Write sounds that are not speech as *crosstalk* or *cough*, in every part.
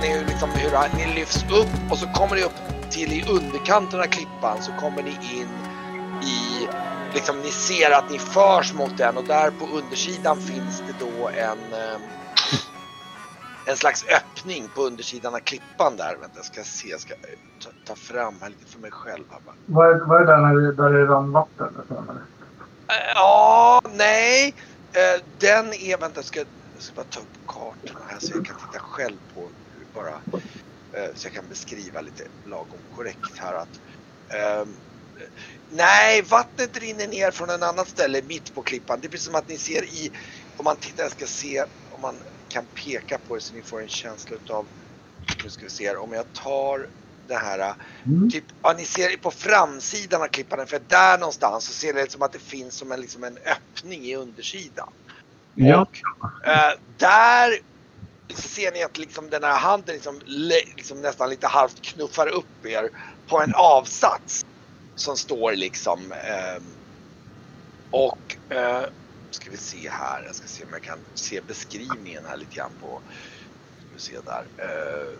ni hur, liksom, hur ni lyfts upp och så kommer ni upp till i underkanten av klippan så kommer ni in i, liksom ni ser att ni förs mot den och där på undersidan finns det då en eh, en slags öppning på undersidan av klippan där. Vänta, jag ska se, jag ska ta, ta fram här lite för mig själv. Här bara. Vad är, vad är det där, när det, där det rann vatten? Ja, nej. Eh, Den är, vänta jag ska, jag ska bara ta upp kartorna här så jag kan titta själv på bara, eh, så jag kan beskriva lite lagom korrekt här att ehm, Nej, vattnet rinner ner från en annat ställe mitt på klippan. Det är precis som att ni ser i, om man tittar, jag ska se om man kan peka på det så ni får en känsla utav, nu ska vi se om jag tar det här, Mm. typ, ja ni ser på framsidan av klippan, för där någonstans så ser det ut som att det finns som en, liksom en öppning i undersidan. Ja. Och eh, där ser ni att liksom den här handen liksom, liksom nästan lite halvt knuffar upp er på en avsats som står liksom ehm, och eh, ska vi se här, jag ska se om jag kan se beskrivningen här lite grann på, ska vi se där. Eh,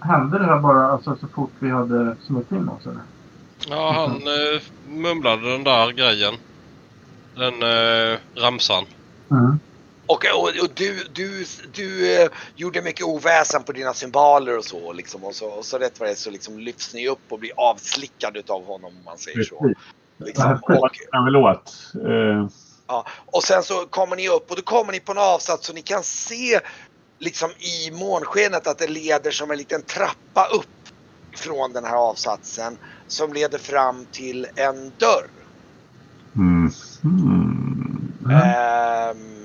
Hände det här bara alltså, så fort vi hade smutt in oss? Eller? Ja, han eh, mumlade den där grejen. Den eh, ramsan. Mm. Och, och, och du, du, du eh, gjorde mycket oväsen på dina symboler och så liksom. Och så, och så rätt vad det är så liksom lyfts ni upp och blir avslickad utav honom om man säger så. Liksom. Och. Eh, ja, och sen så kommer ni upp och då kommer ni på en avsats så ni kan se liksom i månskenet att det leder som en liten trappa upp från den här avsatsen som leder fram till en dörr. mm. Mm. Ehm,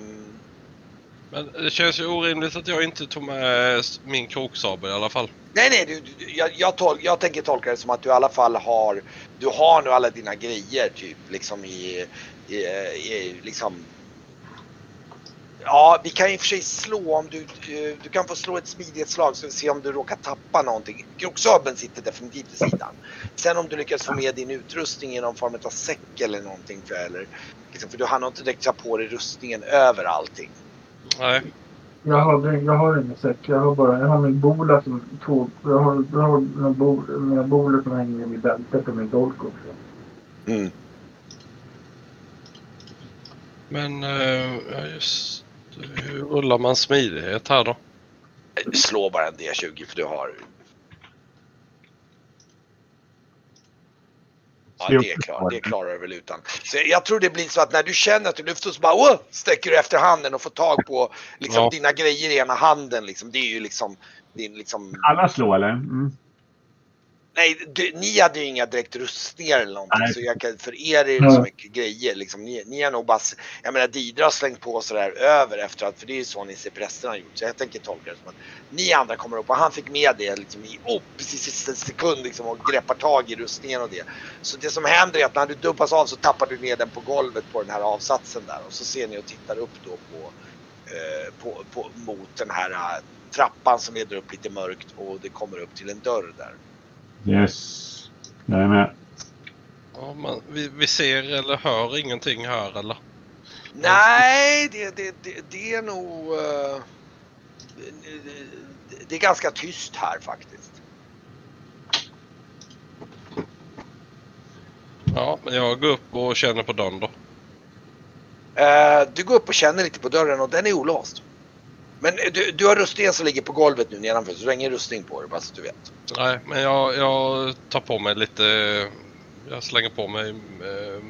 men det känns ju orimligt att jag inte tog med eh, min kroksabel i alla fall. Nej, nej, du, du, jag, jag, tol, jag tänker tolka det som att du i alla fall har, du har nu alla dina grejer typ liksom i, i, eh, i liksom. Ja, vi kan i och för sig slå om du, eh, du kan få slå ett smidighetsslag så vi ser om du råkar tappa någonting. Kroksabeln sitter definitivt vid sidan. Sen om du lyckas få med din utrustning i någon form av säck eller någonting för, eller, liksom, för du hann inte direkt ta på dig rustningen över allting. Nej. Jag, hade, jag har ingen säck. Jag har bara jag har min bola som två... Jag har, jag har mina, bol, mina bolor som hänger i mitt bälte på min dolk också. Mm. Men ja, just hur rullar man smidighet här då? Slå bara en D20 för du har... Ja, det, är klar, det klarar du väl utan. Så jag tror det blir så att när du känner att du lyfter så bara Åh! sträcker du efter handen och får tag på liksom, Ja. dina grejer i ena handen. Liksom. Det är ju liksom... Din, liksom Alla slå eller? Mm. Nej, du, ni hade ju inga direkt rustningar eller någonting. Nej. Så jag kan, för er är det så Ja. mycket grejer. Liksom. Ni, ni har nog bara... Jag menar Didra har slängt på sådär över efter att... För det är ju så ni ser prästerna gjort. Så jag tänker tolka det som att ni andra kommer upp och han fick med det liksom i oh, precis i sista sekund liksom och greppar tag i rustningen och det. Så det som händer är att när du dubpas av så tappar du ner den på golvet på den här avsatsen där och så ser ni och tittar upp då på, eh, på, på mot den här eh, trappan som leder upp lite mörkt och det kommer upp till en dörr där. Yes. Jag är med. Ja, man, vi, vi ser eller hör ingenting här eller? Nej, det, det, det, det är nog... eh, det- det är ganska tyst här faktiskt. Ja, men jag går upp och känner på dörren då. Eh, Du går upp och känner lite på dörren och den är olåst. Men du, du har rustningen som ligger på golvet nu nedanför så du har ingen rustning på dig bara så du vet. Nej, men jag, jag tar på mig lite... Jag slänger på mig eh,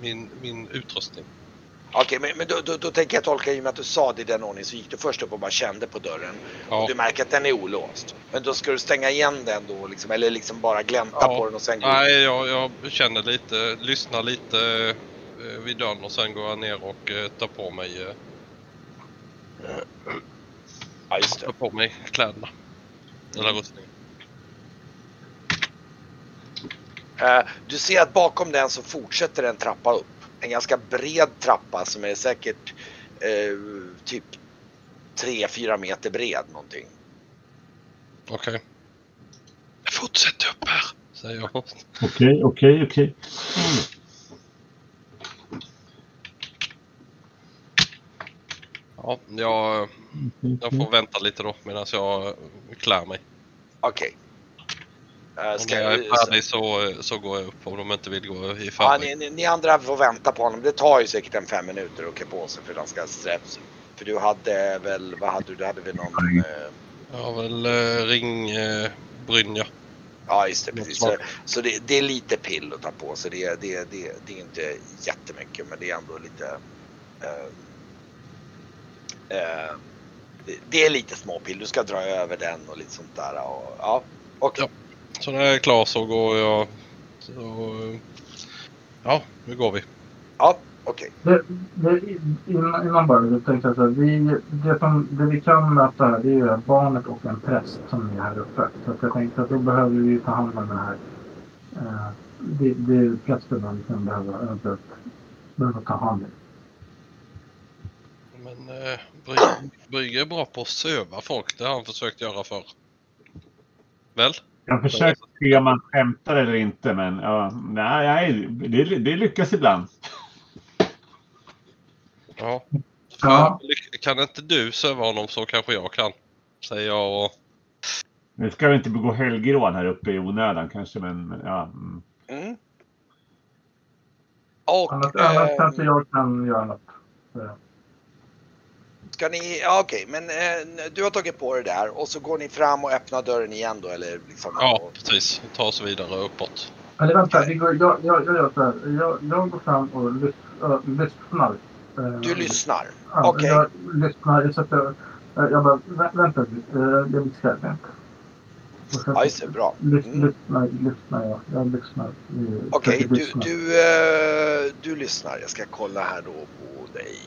min, min utrustning. Okej, men, men då, då, då tänker jag tolka i och med att du sa det i den ordningen så gick du först upp och bara kände på dörren. Ja. Och du märker att den är olåst. Men då ska du stänga igen den då liksom, eller liksom bara glänta Ja. på den och sen gå Nej, jag, jag känner lite, lyssnar lite eh, vid dörren och sen går jag ner och eh, tar på mig, eh, Ja, just det. tar på mig kläderna. Eller rustningen. Eh, Du ser att bakom den så fortsätter en trappa upp. En ganska bred trappa som är säkert eh, typ 3-4 meter bred någonting. Okej. Fortsätt upp här, säger jag. Okej, okej, okej. Ja, jag Jag får vänta lite då medan jag klär mig. Okej. Eh, Om jag är färdig så, så går jag upp om de inte vill gå i Ja, förväg. ni, ni, ni andra får vänta på honom. Det tar ju säkert en fem minuter att klä på sig för han ska straps. För du hade väl, vad hade du? Du hade väl någon... Jag har väl ring eh, Brynja. ja just det, precis. Så, så det, det är lite pill att ta på sig. Det, det, det, det är inte jättemycket men det är ändå lite... Eh, eh, det, är lite småpill. Du ska dra över den och lite sånt där. Och, ja, okej. Ja. Så när jag är klar så går jag... Så, ja, nu går vi. Ja, okej. Det, det, innan, innan bara, jag tänkte jag så här, vi, det, som, det vi kan möta här det är ju barnet och en präst som är här uppe. Så att jag tänkte att då behöver vi ta hand om det här. Eh, det, det är prästen man liksom behöver behöver ta hand om. Men eh, Bry- Brygge är bra på att söva folk. Det har han försökt göra förr. Väl? Jag försöker se om man skämtar eller inte, men ja, nej, det, det lyckas ibland. Ja. Ja. Kan inte du söva honom så kanske jag kan. Säger jag och... Nu ska vi inte begå helgerån här uppe i onödan kanske, men ja. mm. Mm. Och... Annars, annars kanske jag kan göra något. Så, Ska ni, ja okej, men eh, du har tagit på det där och så går ni fram och öppnar dörren igen då eller liksom? Ja, och, precis. Ta oss vidare uppåt. Eller vänta, vi går, jag, jag, jag gör så här. Jag, jag går fram och lys, äh, lyssnar. Eh, du lyssnar? Ja, Okej. Jag lyssnar. Så att jag, jag, jag bara, vä, vänta, eh, jag blir sen Ja, just det, bra. Mm. lyssnar, lyssnar jag. Jag lyssnar. Okej, försöker du, du, du lyssnar. Jag ska kolla här då på dig.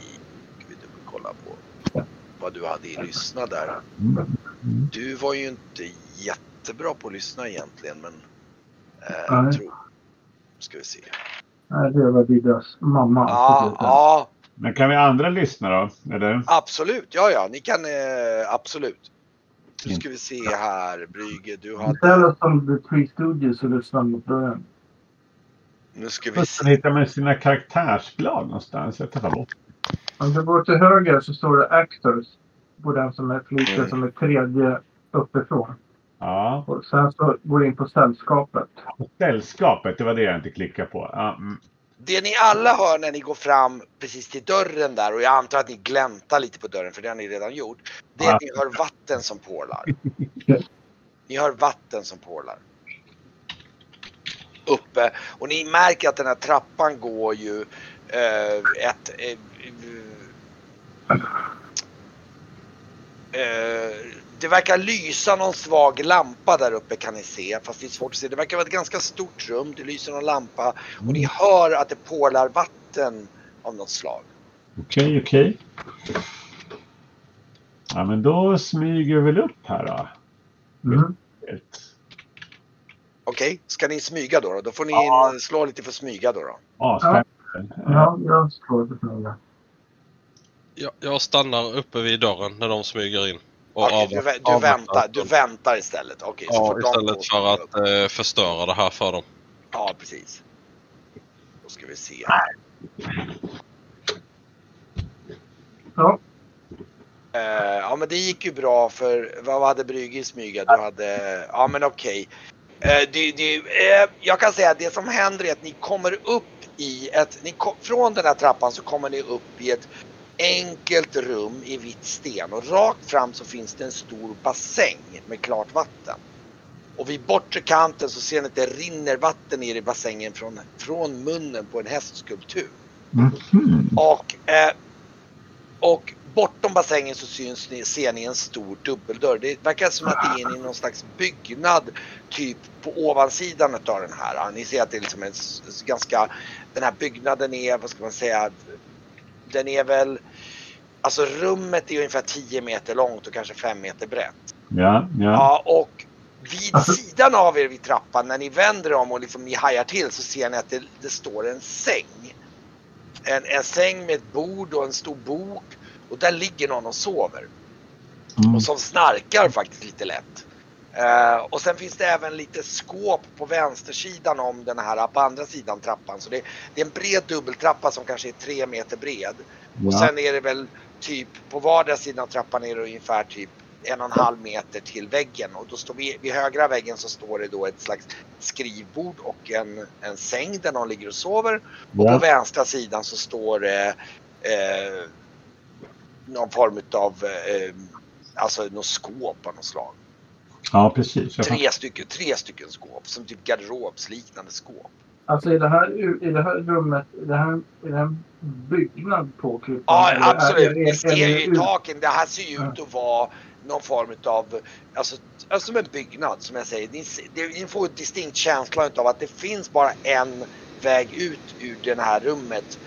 Ska vi dubbelkolla på vad du hade i lyssna där. Mm. Du var ju inte jättebra på att lyssna egentligen men... Eh, Nej. tror, ska vi se. Nej, det var Didas mamma. Ja, ja, Men kan vi andra lyssna då? Eller? absolut. Ja, ja, ni kan eh, absolut. Nu ska vi se här, Brygge, du hade... Istället som The Three Studios och lyssnar mot början. Nu ska vi se. hittar man sina karaktärsblad någonstans? Jag tappar bort. Om du går till höger så står det Actors. På den som är Mm. som är tredje uppifrån. Ja, Och sen så går du in på sällskapet. sällskapet, det var det jag inte klickade på. Ja, mm. Det ni alla hör när ni går fram precis till dörren där och jag antar att ni gläntar lite på dörren för det har ni redan gjort. Det är att ni hör vatten som porlar. Ni hör vatten som porlar. Uppe och ni märker att den här trappan går ju eh, ett eh, eh, det verkar lysa någon svag lampa där uppe kan ni se. Fast det är svårt att se. Det verkar vara ett ganska stort rum. Det lyser någon lampa. Och ni hör att det porlar vatten av något slag. Okej, okej. Ja, men då smyger vi väl upp här då. Mm. Ett- Okej, ska ni smyga då? då? Då får ni Ja. slå lite för smyga då. då. Ja. Ja, jag slår för mig. Jag, jag stannar uppe vid dörren när de smyger in. Och Okej, du, vä- du, väntar, du väntar istället. Så Ja, två istället för att eh, förstöra det här för dem. Ja, precis. Då ska vi se. Ja, Eh, ja men det gick ju bra för vad hade Brygge i smyga? Du hade, ja men okej. Det, det, eh, jag kan säga att det som händer är att ni kommer upp i ett, ni kom, från den här trappan så kommer ni upp i ett enkelt rum i vitt sten och rakt fram så finns det en stor bassäng med klart vatten. Och vid bortre kanten så ser ni att det rinner vatten ner i bassängen från, från munnen på en hästskulptur. Mhm. Och, eh, och bortom bassängen så syns ni, ser ni en stor dubbeldörr. Det verkar som att det är inne i någon slags byggnad typ på ovansidan av den här. Ni ser att det är liksom en ganska, den här byggnaden är, vad ska man säga, den är väl, alltså rummet är ungefär 10 meter långt och kanske 5 meter brett. Ja, ja. Ja, och vid Alltså- sidan av er vid trappan, när ni vänder om och liksom ni hajar till så ser ni att det, det står en säng. En, en säng med ett bord och en stor bok. Och där ligger någon och sover. Mm. Och som snarkar faktiskt lite lätt. Eh, och sen finns det även lite skåp på vänstersidan om den här, på andra sidan trappan. Så det, det är en bred dubbeltrappa som kanske är tre meter bred. Och ja. sen är det väl typ på vardera sidan av trappan är det ungefär typ en och en halv meter till väggen och då står vi vid högra väggen så står det då ett slags skrivbord och en, en säng där någon ligger och sover. Och på Ja. vänstra sidan så står det eh, någon form av eh, alltså något skåp av något slag. ja, precis. Tre stycken, tre stycken skåp som typ garderobsliknande skåp. Alltså i det här, i det här rummet, är det här, är det här en byggnad på klippan? Ja, absolut. är- Det är- ser ju det i taken. Det här ser ju ut att vara någon form av, alltså, alltså som en byggnad som jag säger. Ni, ni får en distinkt känsla av att det finns bara en väg ut ur det här rummet.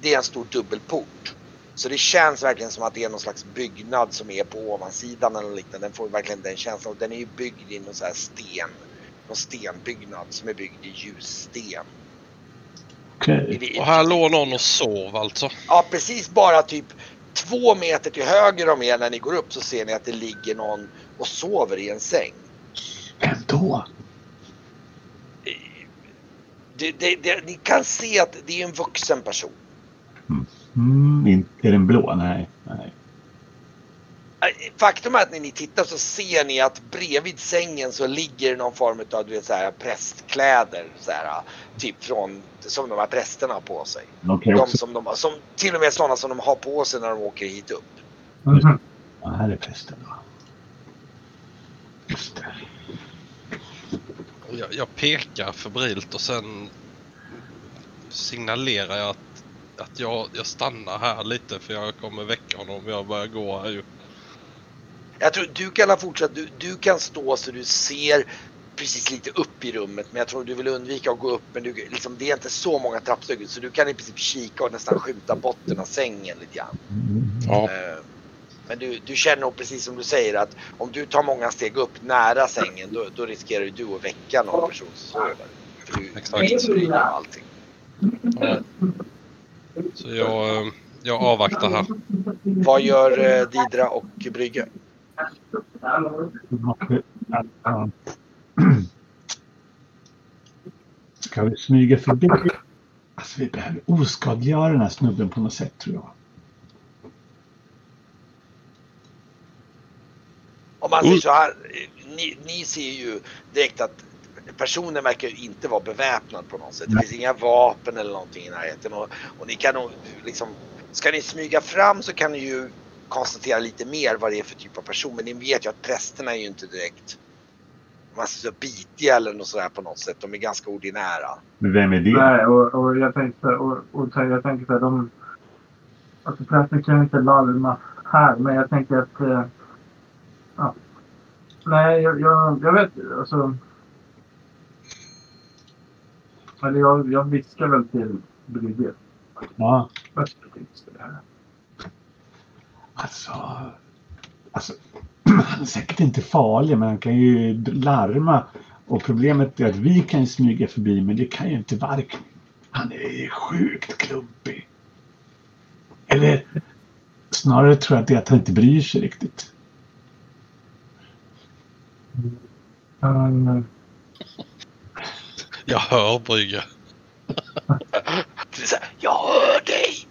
Det är en stor dubbelport. Så det känns verkligen som att det är någon slags byggnad som är på ovansidan eller liknande. Den får verkligen den känslan. Och den är ju byggd i någon så här sten. Någon stenbyggnad som är byggd i ljussten. I- Och här låg någon och sov alltså. Ja, precis bara typ två meter till höger om er när ni går upp så ser ni att det ligger någon och sover i en säng. Vem då? Det, det, det, ni kan se att det är en vuxen person. Mm, in, är den blå? Nej. nej. Äh, Faktum är att när ni tittar så ser ni att bredvid sängen så ligger någon form av du vet, så här, prästkläder. Så här, typ från, som de här prästerna har på sig. Okej, De som de, som, till och med sådana som de har på sig när de åker hit upp. Mhm. Ja, här är prästen. Just det. Jag, jag pekar febrilt och sen signalerar jag att, att jag, jag stannar här lite för jag kommer väcka honom om jag börjar gå här ju. Jag tror du kan ha fortsatt, du, du kan stå så du ser precis lite upp i rummet men jag tror du vill undvika att gå upp men du, liksom, det är inte så många trappsteg så du kan i princip kika och nästan skjuta botten av sängen lite grann. Ja. Eh, Men du, du känner nog precis som du säger att om du tar många steg upp nära sängen då, då riskerar du att väcka någon person som sover. För du Exakt. och allting. ja. Så jag, eh, jag avvaktar här. Vad gör eh, Didra och Brygge? Ska vi smyga förbi? Alltså vi behöver oskadliggöra den här snubben på något sätt tror jag. Om man säger så här, ni, ni ser ju direkt att personen verkar ju inte vara beväpnad på något sätt. Det finns inga vapen eller någonting i närheten. Och, och ni kan nog liksom, ska ni smyga fram så kan ni ju konstatera lite mer vad det är för typ av person. Men ni vet ju att prästerna är ju inte direkt man ska säga, bitiga eller något sådär på något sätt. De är ganska ordinära. Men vem är det? Nej, och, och jag tänkte och, och jag tänker så här, de... Alltså prästen kan inte larma här, men jag tänker att... Eh, ja. Nej, jag, jag, jag vet alltså... Eller jag, jag viskar väl till Brygge. Ja, Först finns det här. alltså. Alltså. *clears throat* Han är säkert inte farlig men han kan ju larma. Och problemet är att vi kan ju smyga förbi men det kan ju inte varken. Han är sjukt klumpig. Eller snarare tror jag att det är att han inte bryr sig riktigt. Eh, Jag hör Brygge. *laughs* Jag hör dig!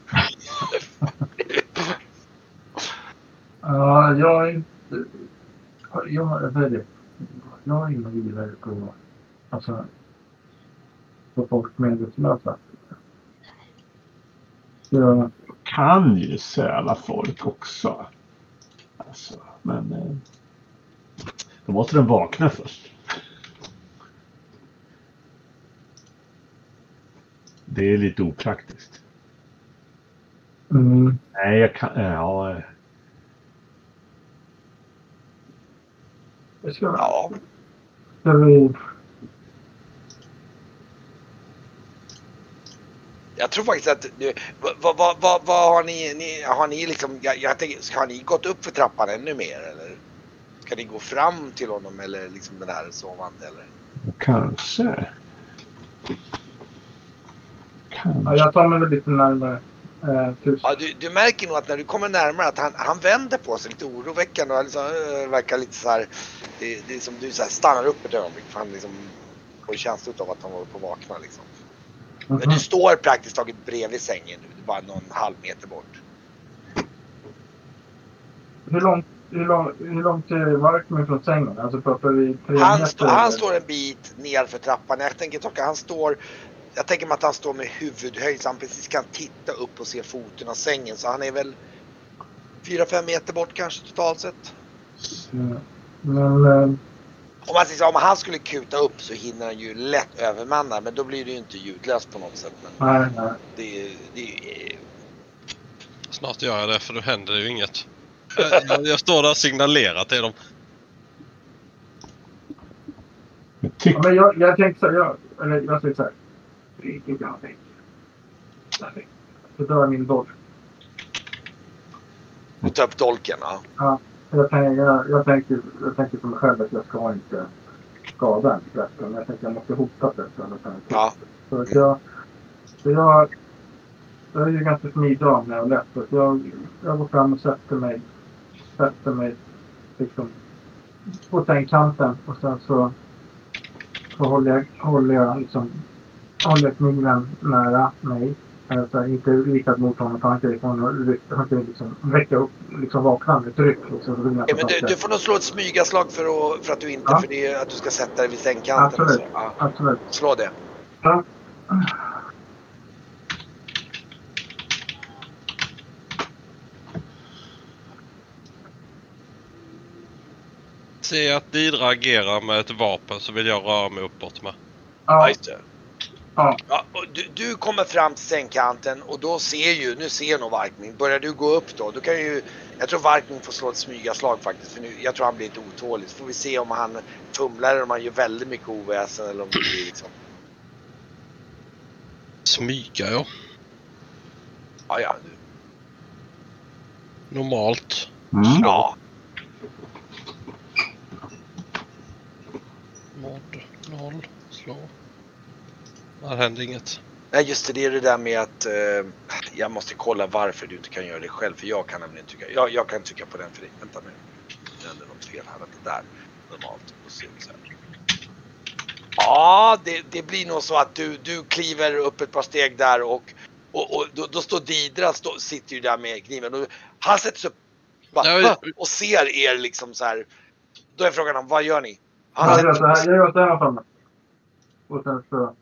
Ja, jag är inte... Jag, är det? jag är ingen vidare på... Alltså... På folk medvetslösa. Jag, Kan ju söva folk också. Alltså, men. Eh, då måste de vakna först. Det är lite opraktiskt. mm, Nej, jag kan... Ja, jag ska, Ja, jag tror faktiskt att vad, vad, vad, vad har ni, ni, har ni liksom, jag, jag tänker, har ni gått upp för trappan ännu mer eller? Ska ni gå fram till honom eller liksom den här sovande eller? kanske. Ja, Kanske. jag tar mig väl lite närmare. Eh. Ja, du, du märker nog att när du kommer närmare att han, han vänder på sig lite oroväckande och liksom, äh, verkar lite så här. Det, det är som du så här, stannar upp ett ögonblick för han liksom får känsla av att han håller på att vakna liksom. Men Mhm. du står praktiskt taget bredvid sängen nu, du är bara någon halv meter bort. hur långt, hur långt, hur långt är Varkmin från sängen? Alltså pratar vi tre Han, meter? stå, han står en bit nerför trappan. Jag tänker Tocka, han står jag tänker mig att han står med huvudhöjd så han precis kan titta upp och se foten av sängen. Så han är väl 4-5 meter bort kanske totalt sett. Mm. Men eh, Om man säger så, om han skulle kuta upp så hinner han ju lätt övermanna men då blir det ju inte ljudlöst på något sätt. Men nej, nej. det, är- det, är- Snart gör jag det för då händer ju inget. Jag, jag, står där och signalerar till dem. Jag tyck, Ja, men jag, jag tänkte så jag, eller jag säger så här. Tänk. Perfekt. Så drar jag min boll. och ta upp dolken. Ja. Jag, tänker, jag, jag, tänker, jag tänker på mig själv att jag ska inte skada en prästen. Men jag tänker att jag måste hota prästen. Ja. Så att jag, så jag, jag är ju ganska smidig av mig och lätt. Så jag, jag går fram och sätter mig, sätter mig liksom på sängkanten och sen så, så håller jag, håller jag liksom, håller nära mig. Alltså inte riktad mot honom, för han kan liksom, han kan liksom väcka upp, liksom vakna med ett ryck. Liksom, Ja, men du, du får nog slå ett smygaslag för att, för att du inte, Ja. för det att du ska sätta dig vid sängkanten. Absolut. så. Ja. Absolut. Slå det. Ja. Ser jag att Didra agerar med ett vapen så vill jag röra mig uppåt med. Ja, det. Ja. Ja, du, du kommer fram till sängkanten och då ser ju, nu ser nog Varkmin. Börjar du gå upp då, då kan ju, jag tror Varkmin får slå ett smygaslag faktiskt. För nu, jag tror han blir lite otålig. Så får vi se om han fumlar eller om han gör väldigt mycket oväsen eller om det blir liksom. Smyga ja. Ja, ja. Du. Normalt. mm. Ja. Mod. Noll. Slå. Där hände inget. Nej just det, det är det där med att eh, jag måste kolla varför du inte kan göra det själv. För jag kan nämligen trycka, jag, jag kan trycka på den för dig. Vänta nu. Det är något fel här. Vänta där. Normalt. Och så, så här. Ja, det, det blir nog så att du, du kliver upp ett par steg där och, och, och då, då står Didra, stå, sitter ju där med kniven. Och han sätter sig upp bara, och ser er liksom så här. Då är frågan om vad gör ni? Han Jag gör så här, jag gör så här. Och sen så...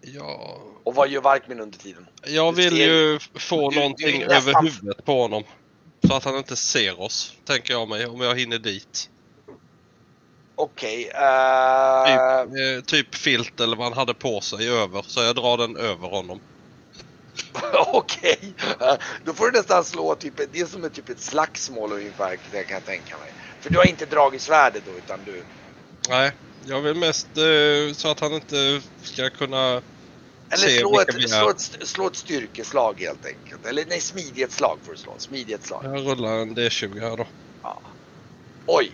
Ja. och vad gör Varkmin under tiden? Jag vill ju få du- du du, någonting nästan- över huvudet på honom. Så att han inte ser oss, tänker jag mig, om jag hinner dit. Okej. eh, Typ, eh, typ filt eller vad han hade på sig över, så jag drar den över honom. Okej. Eh, Då får du nästan slå typ, det är som ett, typ ett slagsmål ungefär det kan jag tänka mig. För du har inte dragit svärdet då utan du... Nej, jag vill mest eh, så att han inte ska kunna... Eller Se slå ett, är. slå, ett, slå ett styrkeslag helt enkelt. Eller nej, smidighetsslag får du slå. Smidighetsslag. Jag rullar en D20 här då. Ja. Oj!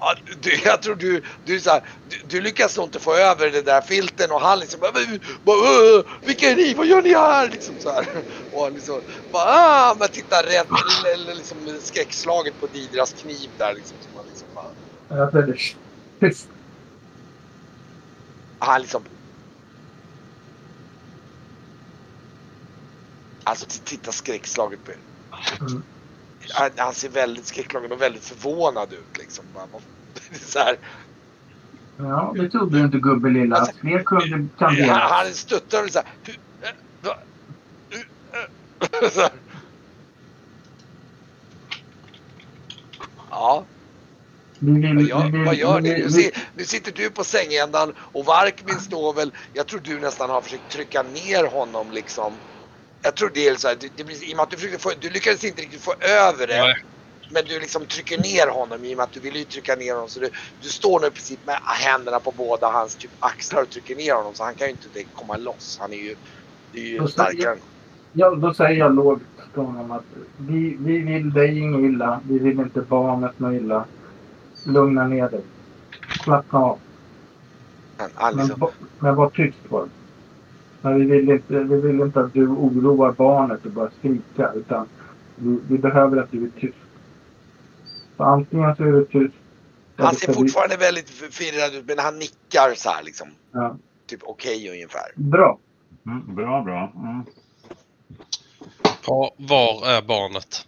Ja, du, *laughs* jag tror du, du, är så här, du, du lyckas nog inte få över den där filten och han liksom bara, "Men, bara "Åh, Vilka är ni? Vad gör ni här? Liksom så här. *laughs* Och han liksom bara, ah, men tittar rädd, eller, liksom skräckslaget på Didras kniv där liksom. Som han liksom bara, Jag säger tyst. Han liksom Alltså titta skräckslaget på er. Mm. Han, han ser väldigt skräckslagen och väldigt förvånad ut liksom. *laughs* Så här, Ja, det trodde du inte gubbe lilla. Att fler kunde han, kandera. han stuttar och så här. "Hur- äh, va? Hur- äh?" *laughs* Så här. Ja, vad gör, vad ni? Nu, sitter du på sängändan och Varkmin står väl, jag tror du nästan har försökt trycka ner honom liksom. Jag tror det är så här, det, det blir, i och med att du, försökte få, du lyckades inte riktigt få över det. Nej. Men du liksom trycker ner honom i och med att du vill ju trycka ner honom. Så du, du står nu i princip med händerna på båda hans typ axlar och trycker ner honom. Så han kan ju inte komma loss. Han är ju, det är ju starkare. Ja, då säger jag lågt till honom att vi, vi vill dig inget illa. Vi vill inte barnet något illa. Lugna ner dig. Slappna av. Men, ba- men var tyst bara. Men vi vill, inte, vi vill inte att du oroar barnet och börjar skrika. Utan vi, vi behöver att du är tyst. Så antingen så är du tyst. han ser så vi- fortfarande väldigt förvirrad ut men han nickar så här liksom. Ja. Typ okej ungefär. Bra. Mm, bra, bra. Mm. Ja, var är barnet?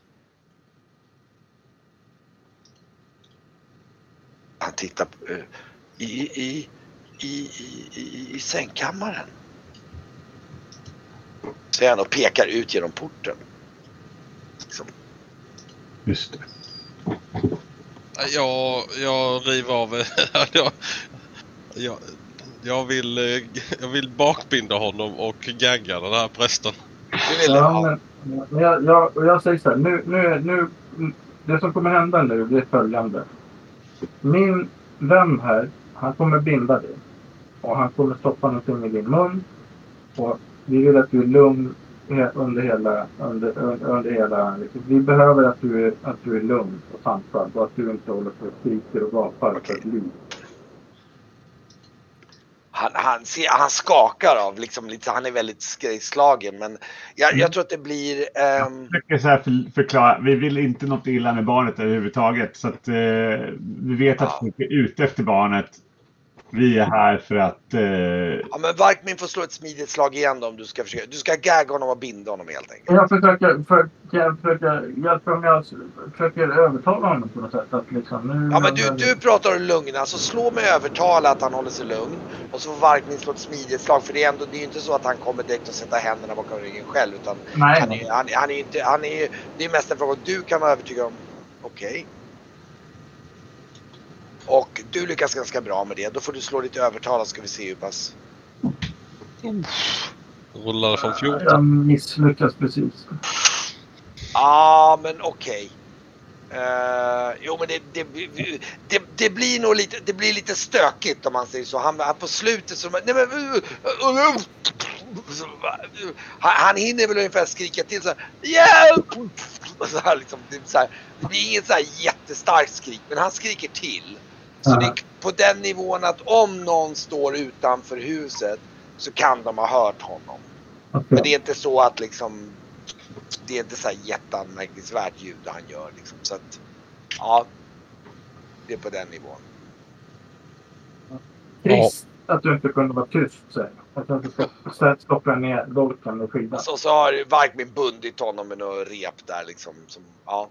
Han tittar på, eh, i, i, i, i, i, i sängkammaren. Säger han och pekar ut genom porten. Liksom. Just det. Jag, jag river av... *laughs* jag, jag, jag, vill, eh, jag vill bakbinda honom och gagga den här prästen. Ja, ja, men, men jag, jag, och jag säger så här, nu, nu, nu, det som kommer hända nu det är följande. Min vän här, han kommer binda dig. Och han kommer stoppa någonting i din mun. Och vi vill att du är lugn under hela, under, under, under hela liksom. Vi behöver att du, är, att du är lugn och sansad och att du inte håller på och skriker och gapar för ett liv han, han, ser, han skakar av, liksom, lite, han är väldigt skräckslagen. Men jag, jag tror att det blir... ehm, försöker så här för, förklara. Vi vill inte något illa med barnet överhuvudtaget. Så att, eh, vi vet att Ja. folk är ute efter barnet. Vi är här för att... Eh, ja, men Varkmin får slå ett smidigt slag igen då, om du ska försöka. Du ska gagga honom och binda honom helt enkelt. Jag försöker, för, jag försöker hjälpa om jag försöker övertala honom på något sätt. Att liksom, nu, Ja men du, du pratar om lugn, alltså slå med övertala att han håller sig lugn. Och så får Varkmin slå ett smidigt slag för det är ändå, det är ju inte så att han kommer direkt att sätta händerna bakom ryggen själv. Utan Nej, han är, han, han är inte, han är det är mest en fråga om du kan vara övertygad om, okej. Och du lyckas ganska bra med det. Då får du slå lite övertala ska vi se hur pass. Rullade från 14. jag misslyckas precis. Ja men okej. Eh, jo men det, det, det, det blir nog lite, det blir lite stökigt om man säger så. Han, han på slutet så, nej men, han, han hinner väl ungefär skrika till så här, hjälp! Och Så här, liksom, det, är så här, det blir inget så här jättestarkt skrik men han skriker till. Så det är på den nivån att om någon står utanför huset så kan de ha hört honom. Men Okej. det är inte så att liksom det är inte så här jätteanmärkningsvärt ljud han gör liksom. Så att ja, det är på den nivån. Trist att du inte kunde vara tyst, säger jag. Att du inte stopp- stoppar ner dolken med skidan. Så, så har Varkmin bundit honom med något rep där liksom. Som, ja.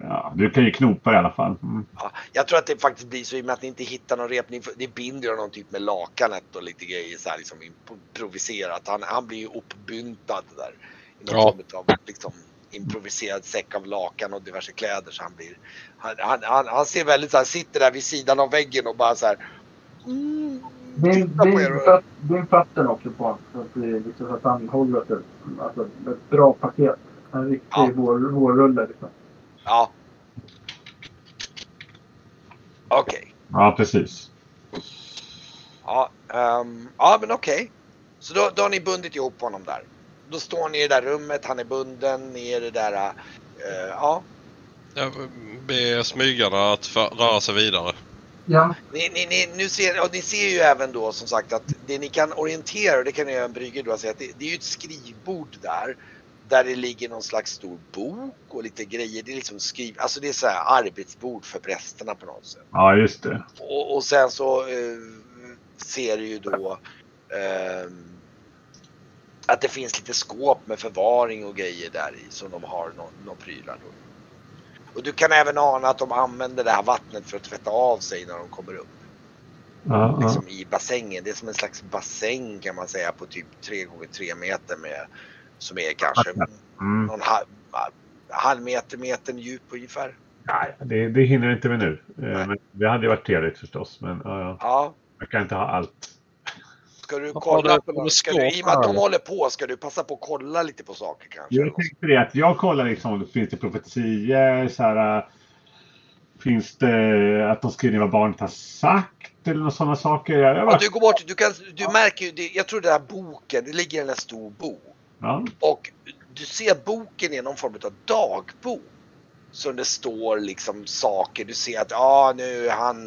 Ja, du kan ju knopa i alla fall. Mm. Ja, jag tror att det faktiskt blir så i och med att ni inte hittar någon rep. Ni, får- ni binder honom typ med lakanet och lite grejer så här liksom improviserat. Han, han blir ju uppbyntad där. I någon Ja. form av liksom improviserad säck av lakan och diverse kläder. Så han blir... Han, han, han, han ser väldigt så här, sitter där vid sidan av väggen och bara så här. Mm, Din, titta på er. din fötter också på honom. Så att, det, liksom, så att han håller ett, alltså, ett bra paket. En riktig Ja. vår, vårrulle. Liksom. Ja. Okej. Ja, precis. Ja, ehm, ja men okej. Så då, då har ni bundit ihop honom där. Då står ni i det där rummet, han är bunden, ni är i det där... eh, ja. Jag ber smygarna att för, röra sig vidare. Ja, Ni, ni, ni, nu ser, och ni ser ju även då som sagt att det ni kan orientera, och det kan ju även Brygger då att det, det är ju ett skrivbord där. Där det ligger någon slags stor bok och lite grejer. Det är liksom skriv, alltså det är så här arbetsbord för prästerna på något sätt. Ja, just det. Och, och sen så eh, ser du ju då ehm, att det finns lite skåp med förvaring och grejer där i som de har några nå prylar. Då. Och du kan även ana att de använder det här vattnet för att tvätta av sig när de kommer upp Ja, ja. liksom i bassängen. Det är som en slags bassäng kan man säga på typ 3 gånger 3 meter med som är kanske Mm. någon halv, halv meter, metern djup ungefär. Nej, det, det hinner inte vi nu. Eh, Nej. Men det hade ju varit trevligt förstås. Men ja, ja. Ja, jag kan inte ha allt. Ska du kolla på något? Ska du, I och med att de håller på, ska du passa på att kolla lite på saker kanske? Jag tänkte det att jag kollar liksom finns det profetier. Så här, äh, finns det att de skriver vad barnet har sagt eller några sådana saker. Jag, jag Ja, bara, du går bort, du, kan, du märker ju, jag tror den här boken, det ligger en stor bok. Ja. Och du ser boken i någon form av dagbok. Som det står liksom saker, du ser att ja nu han,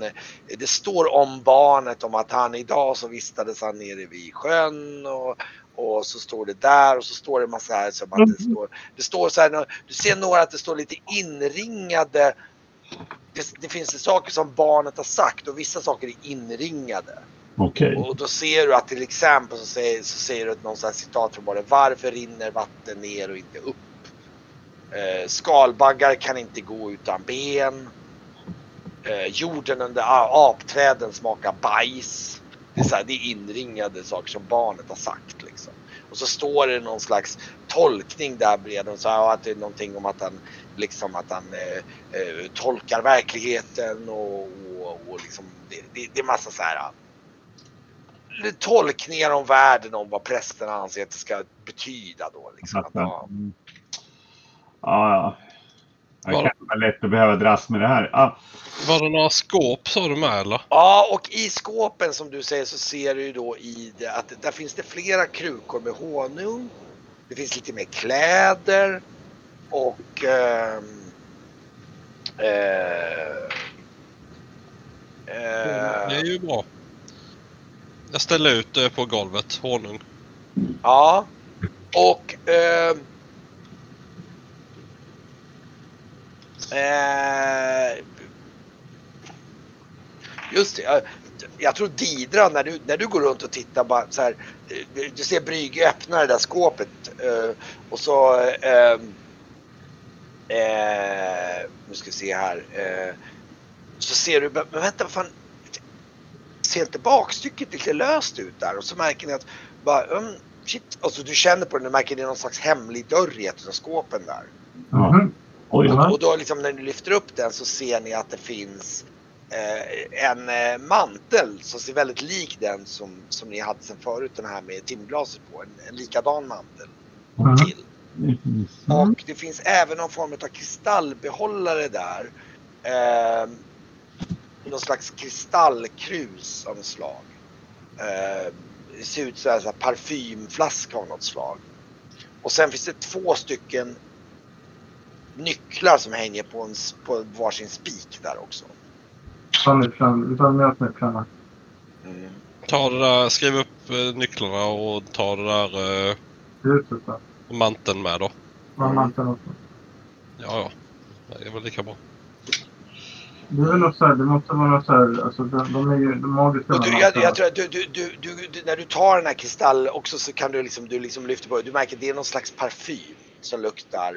det står om barnet om att han idag så vistades han nere vid sjön och, och så står det där och så står det massa här som att det står, det står så här, du ser några att det står lite inringade det, det finns det saker som barnet har sagt och vissa saker är inringade. Okay. Och då ser du att till exempel så säger, så säger du någon sån här citat från bara Varför rinner vatten ner och inte upp? Eh, skalbaggar kan inte gå utan ben. Eh, jorden under apträden smakar bajs. Det är, så här, det är inringade saker som barnet har sagt. Liksom. Och så står det någon slags tolkning där bredvid. Så här, att det är någonting om att han, liksom, att han eh, eh, tolkar verkligheten och, och, och liksom, det, det, det är massa så här tolkningar om världen om vad prästerna anser att det ska betyda då. Liksom. Att, ja. Mm. Ja, ja. Det Var- kan vara lätt att behöva dras med det här. Ja, Var det några skåp sa du med eller? Ja, och i skåpen som du säger så ser du ju då i det att där finns det flera krukor med honung. Det finns lite mer kläder och ehm, eh, Det är eh, ju bra. Jag ställer ut det på golvet, honung. Ja, och Eh, eh, Just det. Jag, jag tror Didra, när du, när du går runt och tittar bara så här. Eh, du ser Brygge öppna det där skåpet eh, och så eh, eh, Nu ska vi se här. Eh, så ser du, men vänta vad fan. Ser inte bakstycket lite löst ut där? Och så märker ni att bara, um, shit. Och så du känner på den, du märker att det är någon slags hemlig dörr i ett av skåpen där. Ja. Och, och då liksom när du lyfter upp den så ser ni att det finns eh, en eh, mantel som ser väldigt lik den som, som ni hade sen förut, den här med timglaset på. En, en likadan mantel Mhm. till. Mm. Och det finns även någon form av kristallbehållare där. Eh, någon slags kristallkrus av något slag. Eh, det ser ut så här parfymflaska av något slag. Och sen finns det två stycken nycklar som hänger på, en, på varsin spik där också. Ta nycklarna. Vi tar med nycklarna. Mm. Ta det där, skriv upp eh, nycklarna och ta det där eh, då. manteln med då. Var manteln också. Ja, ja. Det är väl lika bra. Det är väl något så här, det måste vara något så här, alltså de, de är ju de magiska Och du, jag, jag tror att du, du, du, du, du, när du tar den här kristall också så kan du liksom, du liksom lyfter på det. Du märker att det är någon slags parfym som luktar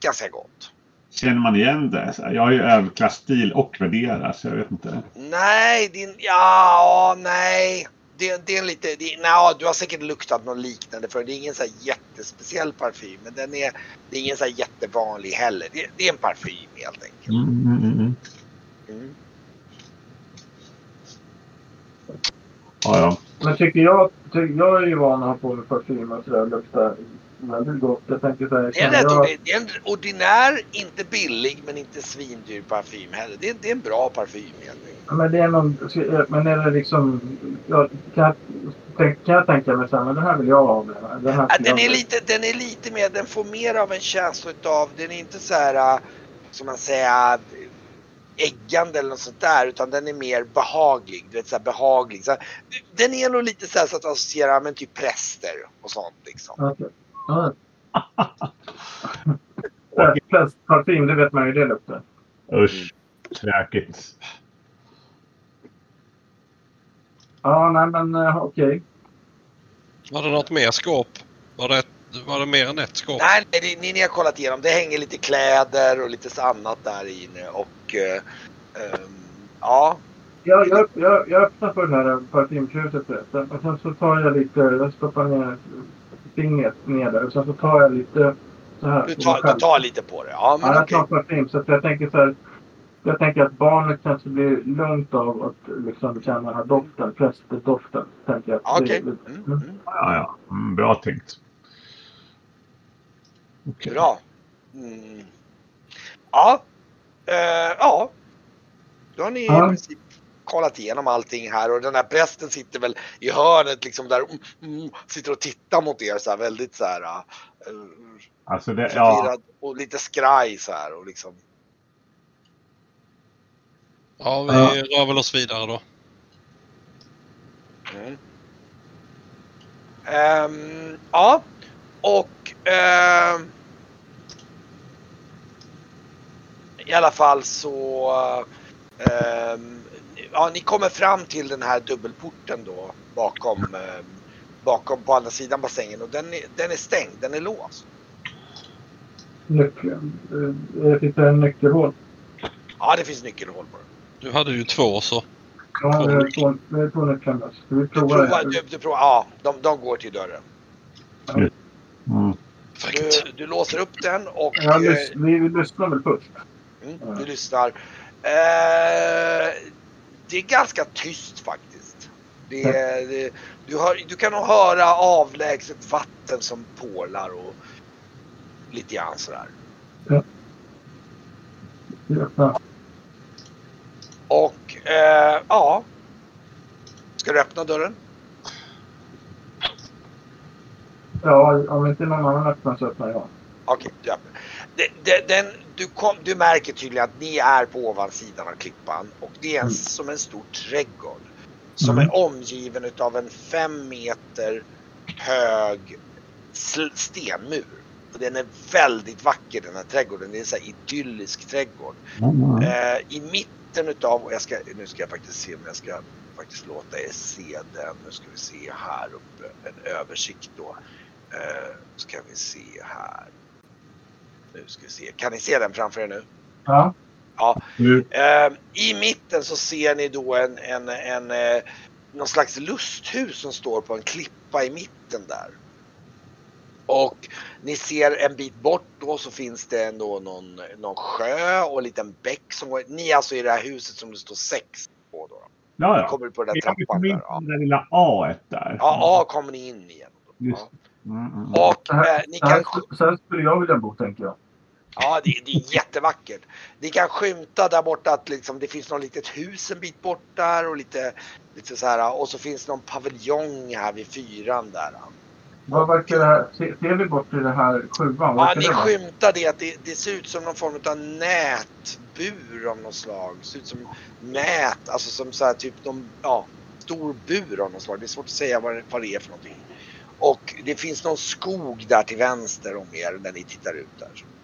ganska gott. Känner man igen det? Jag har ju överklassstil och värderar så jag vet inte. Nej, din, ja, nej. Det, det är en lite, det, nej, du har säkert luktat något liknande för det är ingen så här jättespeciell parfym. Men den är, det är ingen så här jättevanlig heller. Det, det är en parfym helt enkelt. Mm, mm, mm, mm. Mm. Ja, ja. Men tycker jag, ty, jag är ju van att ha på mig parfym och sådär. Luktar väldigt gott. Jag tänker så här, Det, är en jag, det är en ordinär, inte billig men inte svindyr parfym heller. Det, är- det är en bra parfym helt enkelt. men det är någon, men är det liksom, jag, kan, jag, tänk- kan jag tänka mig så här, men den här vill jag ha. Den, här Ja, den, är lite, den är lite mer, den får mer av en känsla utav, den är inte så här, äh, som man säger, äggande eller något sånt där utan den är mer behaglig. Du vet, så behaglig. Så den är nog lite så här så att associera med typ präster och sånt liksom. Okej. Ja. Plast- Plastparfym, det vet man ju det luktar. Usch. Tråkigt. Ja, nej men eh, okej. Var det något mer skåp? Var det, var det mer än ett skåp? Nej, nej, ni, ni har kollat igenom. Det hänger lite kläder och lite så annat där inne och eh, ehm, ja. Jag, jag, jag, jag öppnar för det här. Och sen så tar jag lite, jag stoppar ner fingret ner där. Och sen så tar jag lite så här. Du tar, du tar lite på det. Ja, men Ja, jag okej. tar parfym. Så att jag tänker så här. Jag tänker att barnet kanske blir lugnt av att liksom känna den här doften. Prästdoften. Tänker jag. Ja, Okej. Det- Mm, Mm. mm. Ja, ja. Mm, bra tänkt. Okej. Bra. Mm. Ja. Eh, ja. Då har ni Ja. i princip kollat igenom allting här och den här prästen sitter väl i hörnet liksom där mm, mm, sitter och tittar mot er så här väldigt så här uh, Alltså det, ja. och lite skraj så här och liksom. Ja, vi Ja. rör väl oss vidare då. Mm. Ehm, ja, och ehm, i alla fall så ehm, ja, ni kommer fram till den här dubbelporten då bakom, ehm, bakom på andra sidan bassängen och den är, den är stängd, den är låst. Nyckeln. Eh, Det finns en nyckelhål. Ja, det finns nyckelhål på den. Du hade ju två så. Ja, det är två, det är två nycklar. Ska vi Du prova provar, det? du, du provar, ja, de, de går till dörren. Mm. Du, du låser upp den och Ja, eh, lys, vi, vi lyssnar väl först. mm, du lyssnar. Eh, det är ganska tyst faktiskt. Det, är- det, du, hör, du kan nog höra avlägset vatten som porlar och lite grann sådär. Vi öppnar. Och eh, ja. Ska du öppna dörren? Ja, om inte någon annan öppnar så öppnar jag. Okej, öppnar. Det- det- Den, du, kom, du märker tydligen att ni är på ovansidan av klippan och det är en, Mm. som en stor trädgård. Som Mm. är omgiven utav en fem meter hög stenmur. Och den är väldigt vacker den här trädgården. Det är en så här idyllisk trädgård. Mm. Eh, I mitten utav, och jag ska, nu ska jag faktiskt se om jag ska faktiskt låta er se den. Nu ska vi se här uppe, en översikt då. Eh, ska vi se här. Nu ska vi se, kan ni se den framför er nu? Ja, Nu, Eh, I mitten så ser ni då en, en, en eh, någon slags lusthus som står på en klippa i mitten där. Och ni ser en bit bort då så finns det ändå någon, någon sjö och en liten bäck som går. Ni är alltså i det här huset som det står sex på då. ja, ja. Kommer på den där Jag trappan kommer in där? Ja, det där lilla A där. ja A kommer ni in igen. Just. Ja. Mm, mm. Och eh, ni så här, kan så här skulle jag vilja bo tänker jag. Ja, det, det är jättevackert. Ni kan skymta där borta att liksom, det finns något litet hus en bit bort där och lite, lite så här och så finns någon paviljong här vid fyran där. Vad verkar det här? Se- Ser vi bort i det här sjuan? Ja, ni det skymtar det att det, det ser ut som någon form av nätbur av något slag. Det ser ut som nät, alltså som så här typ någon, ja, stor bur av något slag. Det är svårt att säga vad det, vad det är för någonting. Och det finns någon skog där till vänster om er när ni tittar ut där.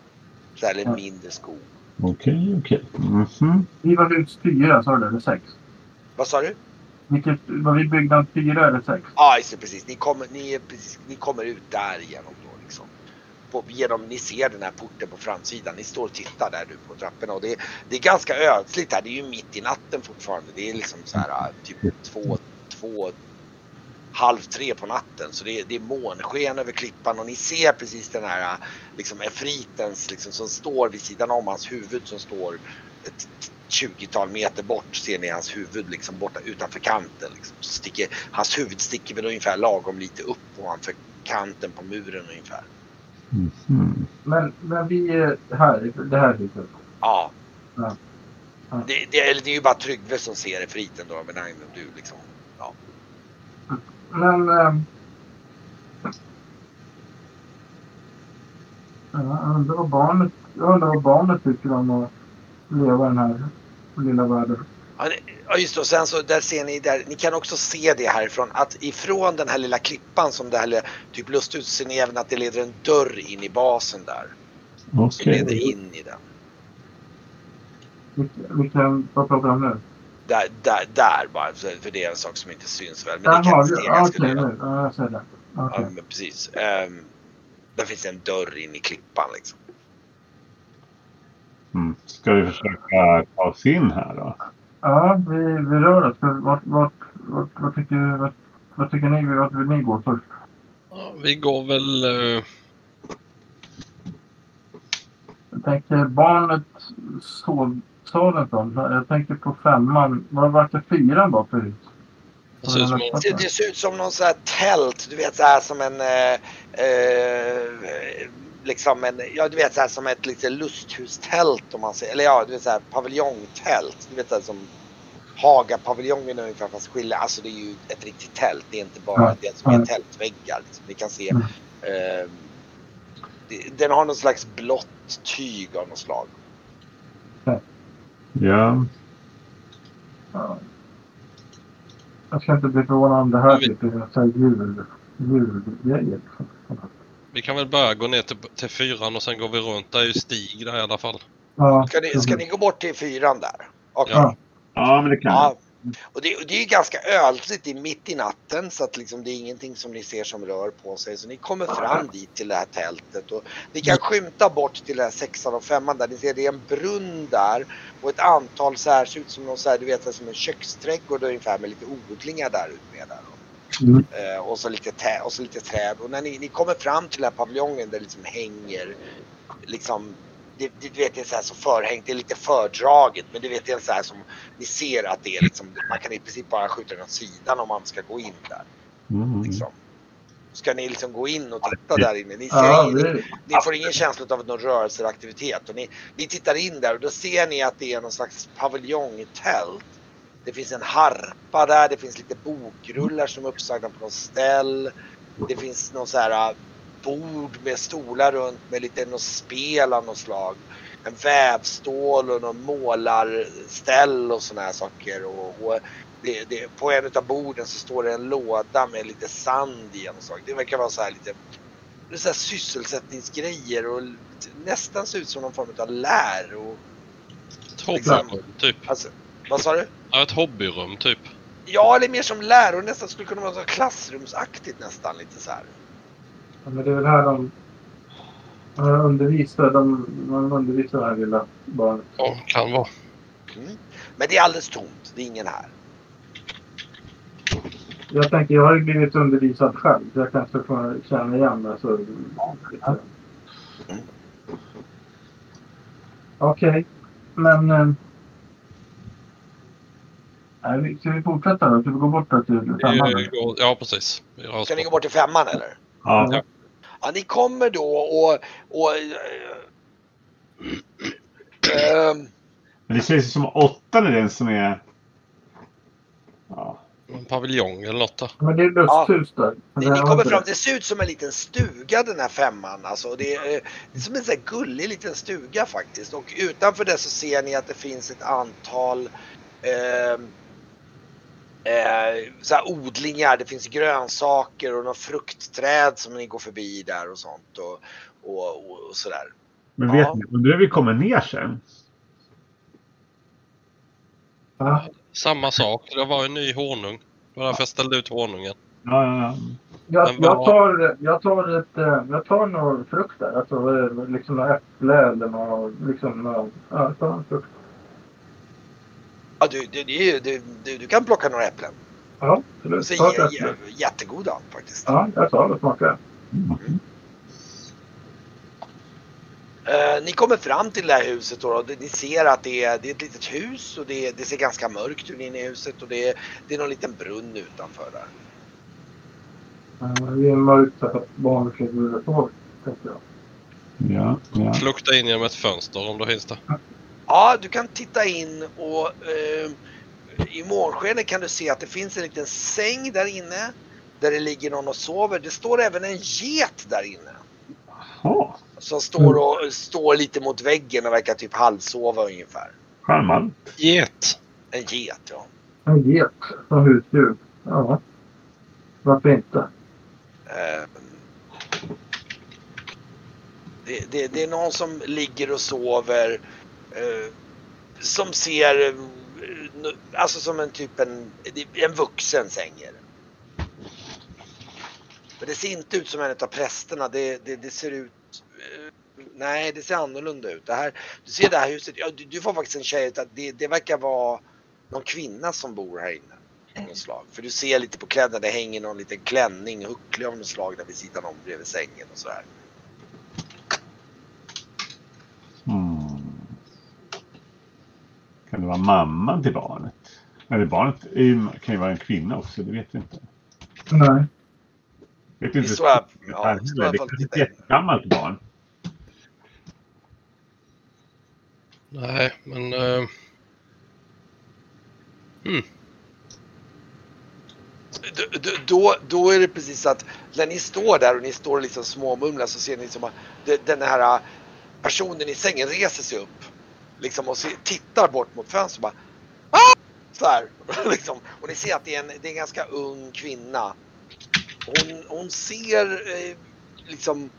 Så här, eller en mindre skog. Okej, okej. Mhm. Vi var hus fyra, sa du? Eller sex? Vad sa du? Vilket, var vi byggnad fyra eller sex? Ja, just det, precis. Ni kommer, ni, är precis, ni kommer ut där igenom då liksom. På, genom, ni ser den här porten på framsidan. Ni står och tittar där nu på trapporna och det, det är ganska ödsligt här. Det är ju mitt i natten fortfarande. Det är liksom så här typ två, två, halv tre på natten. Så det är, det är månsken över klippan och ni ser precis den här liksom efritens liksom som står vid sidan om hans huvud som står ett 20-tal meter bort ser ni hans huvud liksom borta utanför kanten. Liksom. Sticker, hans huvud sticker väl ungefär lagom lite upp ovanför kanten på muren ungefär. Mhm. Men, men vi är här, det här huset. Ja. Ja. Ja. Det, det, eller det är ju bara Tryggve som ser efriten då men du liksom. Men... ehm, Jag undrar vad barnet, jag undrar vad barnet tycker om att leva i den här lilla världen. Ja, just det, och sen så där ser ni där, ni kan också se det härifrån att ifrån den här lilla klippan som det här typ lusthuset ser ni även att det leder en dörr in i basen där. Som Okej. leder in i den. Vilken, vilken, vad pratar vi om nu? Där, där, där bara, för för det är en sak som inte syns väl. Men Där ni kan har ganska okej. Ja, jag ser det. Okej. Ja, men precis. Ehm, där finns en dörr in i klippan liksom. Mm. Ska vi försöka ta oss in här då? Ja, vi, vi rör oss. Vart, vart, vart, vart, tycker, vart, vad tycker ni? Vart vill ni gå först? Ja, vi går väl... eh, Jag tänker barnet sovsalen då. Jag tänker på femman. Vad vart det fyran var förut? Det ser ut som Det, det ser ut som någon sån här tält, du vet så här som en eh, eh, liksom en, ja du vet så här som ett lite lusthustält om man säger, eller ja du vet så här paviljongtält. Du vet så här som Haga-paviljongen ungefär fast skilja, alltså det är ju ett riktigt tält. Det är inte bara Ja, det som är tältväggar. Liksom. Ni kan se Mm. eh, det, den har någon slags blått tyg av något slag. Ja. Ja. Jag ska inte bli förvånad om det här vi- typ är julgrejer. Vi kan väl börja gå ner till, till fyran och sen går vi runt. Det är ju stig där i alla fall. Ja, Ska ni, ska ni gå bort till fyran där? Okej. Ja. ja, men det kan Ja, Och det, och det är ganska ödsligt, det är mitt i natten så att liksom det är ingenting som ni ser som rör på sig. Så ni kommer fram dit till det här tältet och ni kan skymta bort till den här sexan och femman där. Ni ser det är en brunn där och ett antal så här, ser ut som någon så här, du vet som en köksträdgård ungefär med lite odlingar där ute där. Mm. Eh, och, så lite tä, och så lite träd. Och när ni, ni kommer fram till den här paviljongen där det liksom hänger liksom det, det, vet, det är så här så förhängt, det är lite fördraget men du vet det är så här som ni ser att det är liksom, man kan i princip bara skjuta den åt sidan om man ska gå in där. Mm. Liksom. Ska ni liksom gå in och titta där inne? Ni, Ja, ingen, det, ni får ingen känsla av någon rörelse eller aktivitet. Och ni, ni tittar in där och då ser ni att det är någon slags paviljongtält. Det finns en harpa där, det finns lite bokrullar som är uppsagda på något ställ. Det finns någon så här bord med stolar runt med lite något spel av något slag. En vävstål och någon målarställ och såna här saker. Och, och det, det, på en av borden så står det en låda med lite sand i. Och. Det verkar vara så här lite så här sysselsättningsgrejer och nästan ser ut som någon form av lär. Och, Ett hobbyrum typ. alltså, vad sa du? Ja, ett hobbyrum typ. Ja, eller mer som läror. Nästan skulle kunna vara så klassrumsaktigt nästan lite så här. Ja, men det är väl här de de undervisar. De, de undervisar det här lilla barnet. Ja, kan vara. Mm. Men det är alldeles tomt. Det är ingen här. Jag tänker, jag har ju blivit undervisad själv. så Jag kanske får känna igen mig. Så... Okej, men... Eh... Nej, ska vi fortsätta då? Ska vi gå bort då till femman? Ja, precis. Ska ni gå bort. bort till femman eller? Ja. Ja. Ja, ni kommer då och... och äh, Men det känns ju som åttan är den som är... Ja. En paviljong eller något där. Men det är lusthus där. Ni, ni kommer fram, det ser ut som en liten stuga den här femman. Alltså, det, är, eh, det är som en sån här gullig liten stuga faktiskt. Och utanför det så ser ni att det finns ett antal eh, eh, så här odlingar. Det finns grönsaker och några fruktträd som ni går förbi där och sånt. Och, och, och, och sådär. Men Ja. vet ni, undrar hur vi kommer ner sen? Ja, Samma sak. Det var en ny honung. Det var därför jag ställde ut honungen. Ja, ja, ja. jag, jag, tar, jag tar ett... eh, Jag tar några frukt där. Alltså liksom några äpple eller några... Liksom, några- ja, jag tar en frukt. Ja, du, du, du, du, du, du kan plocka några äpplen. Ja, absolut. ser Ta ett äpple. jättegoda faktiskt. Ja, jag tar det och smakar. Mm. Eh, ni kommer fram till det här huset då, och ni ser att det är, det är ett litet hus och det, det ser ganska mörkt ut inne i huset och det är, det är någon liten brunn utanför där. Det är mörkt så att barnet ligger och sover. tänker jag. Ja, ja. Lukta in genom ett fönster om det finns det. Ja, du kan titta in och eh, i månskenet kan du se att det finns en liten säng där inne där det ligger någon och sover. Det står även en get där inne Jaha, som står, och, står lite mot väggen och verkar typ halvsova ungefär. charmant. Get. En get, ja. En get som husdjur. Ja. Varför inte? Eh, det, det, det är någon som ligger och sover eh, Eh, som ser eh, alltså som en typ en, en vuxen säng är det. Men det ser inte ut som en av prästerna. Det, det, det ser ut eh, Nej, det ser annorlunda ut. Det här, du ser det här huset. Ja, du, du får faktiskt en tjej att det, det verkar vara någon kvinna som bor här inne. Någon slag. För du ser lite på kläderna, det hänger någon liten klänning, hucklig av något slag där vid sidan om bredvid sängen och sådär. Mm. Kan det vara mamman till barnet? Eller barnet är ju, kan ju vara en kvinna också, det vet vi inte. Nej. Vet Det inte här- det ja, det kanske är titta ett jättegammalt barn. Nej, men... D- d- Då, då är det precis att när ni står där och ni står liksom småmumlar så ser ni som att den här äh, personen i sängen reser sig upp. Liksom och tittar bort mot fönstret och bara ah! Så här. *laughs* liksom. Och ni ser att det är en, det är en ganska ung kvinna. Hon, hon ser eh, liksom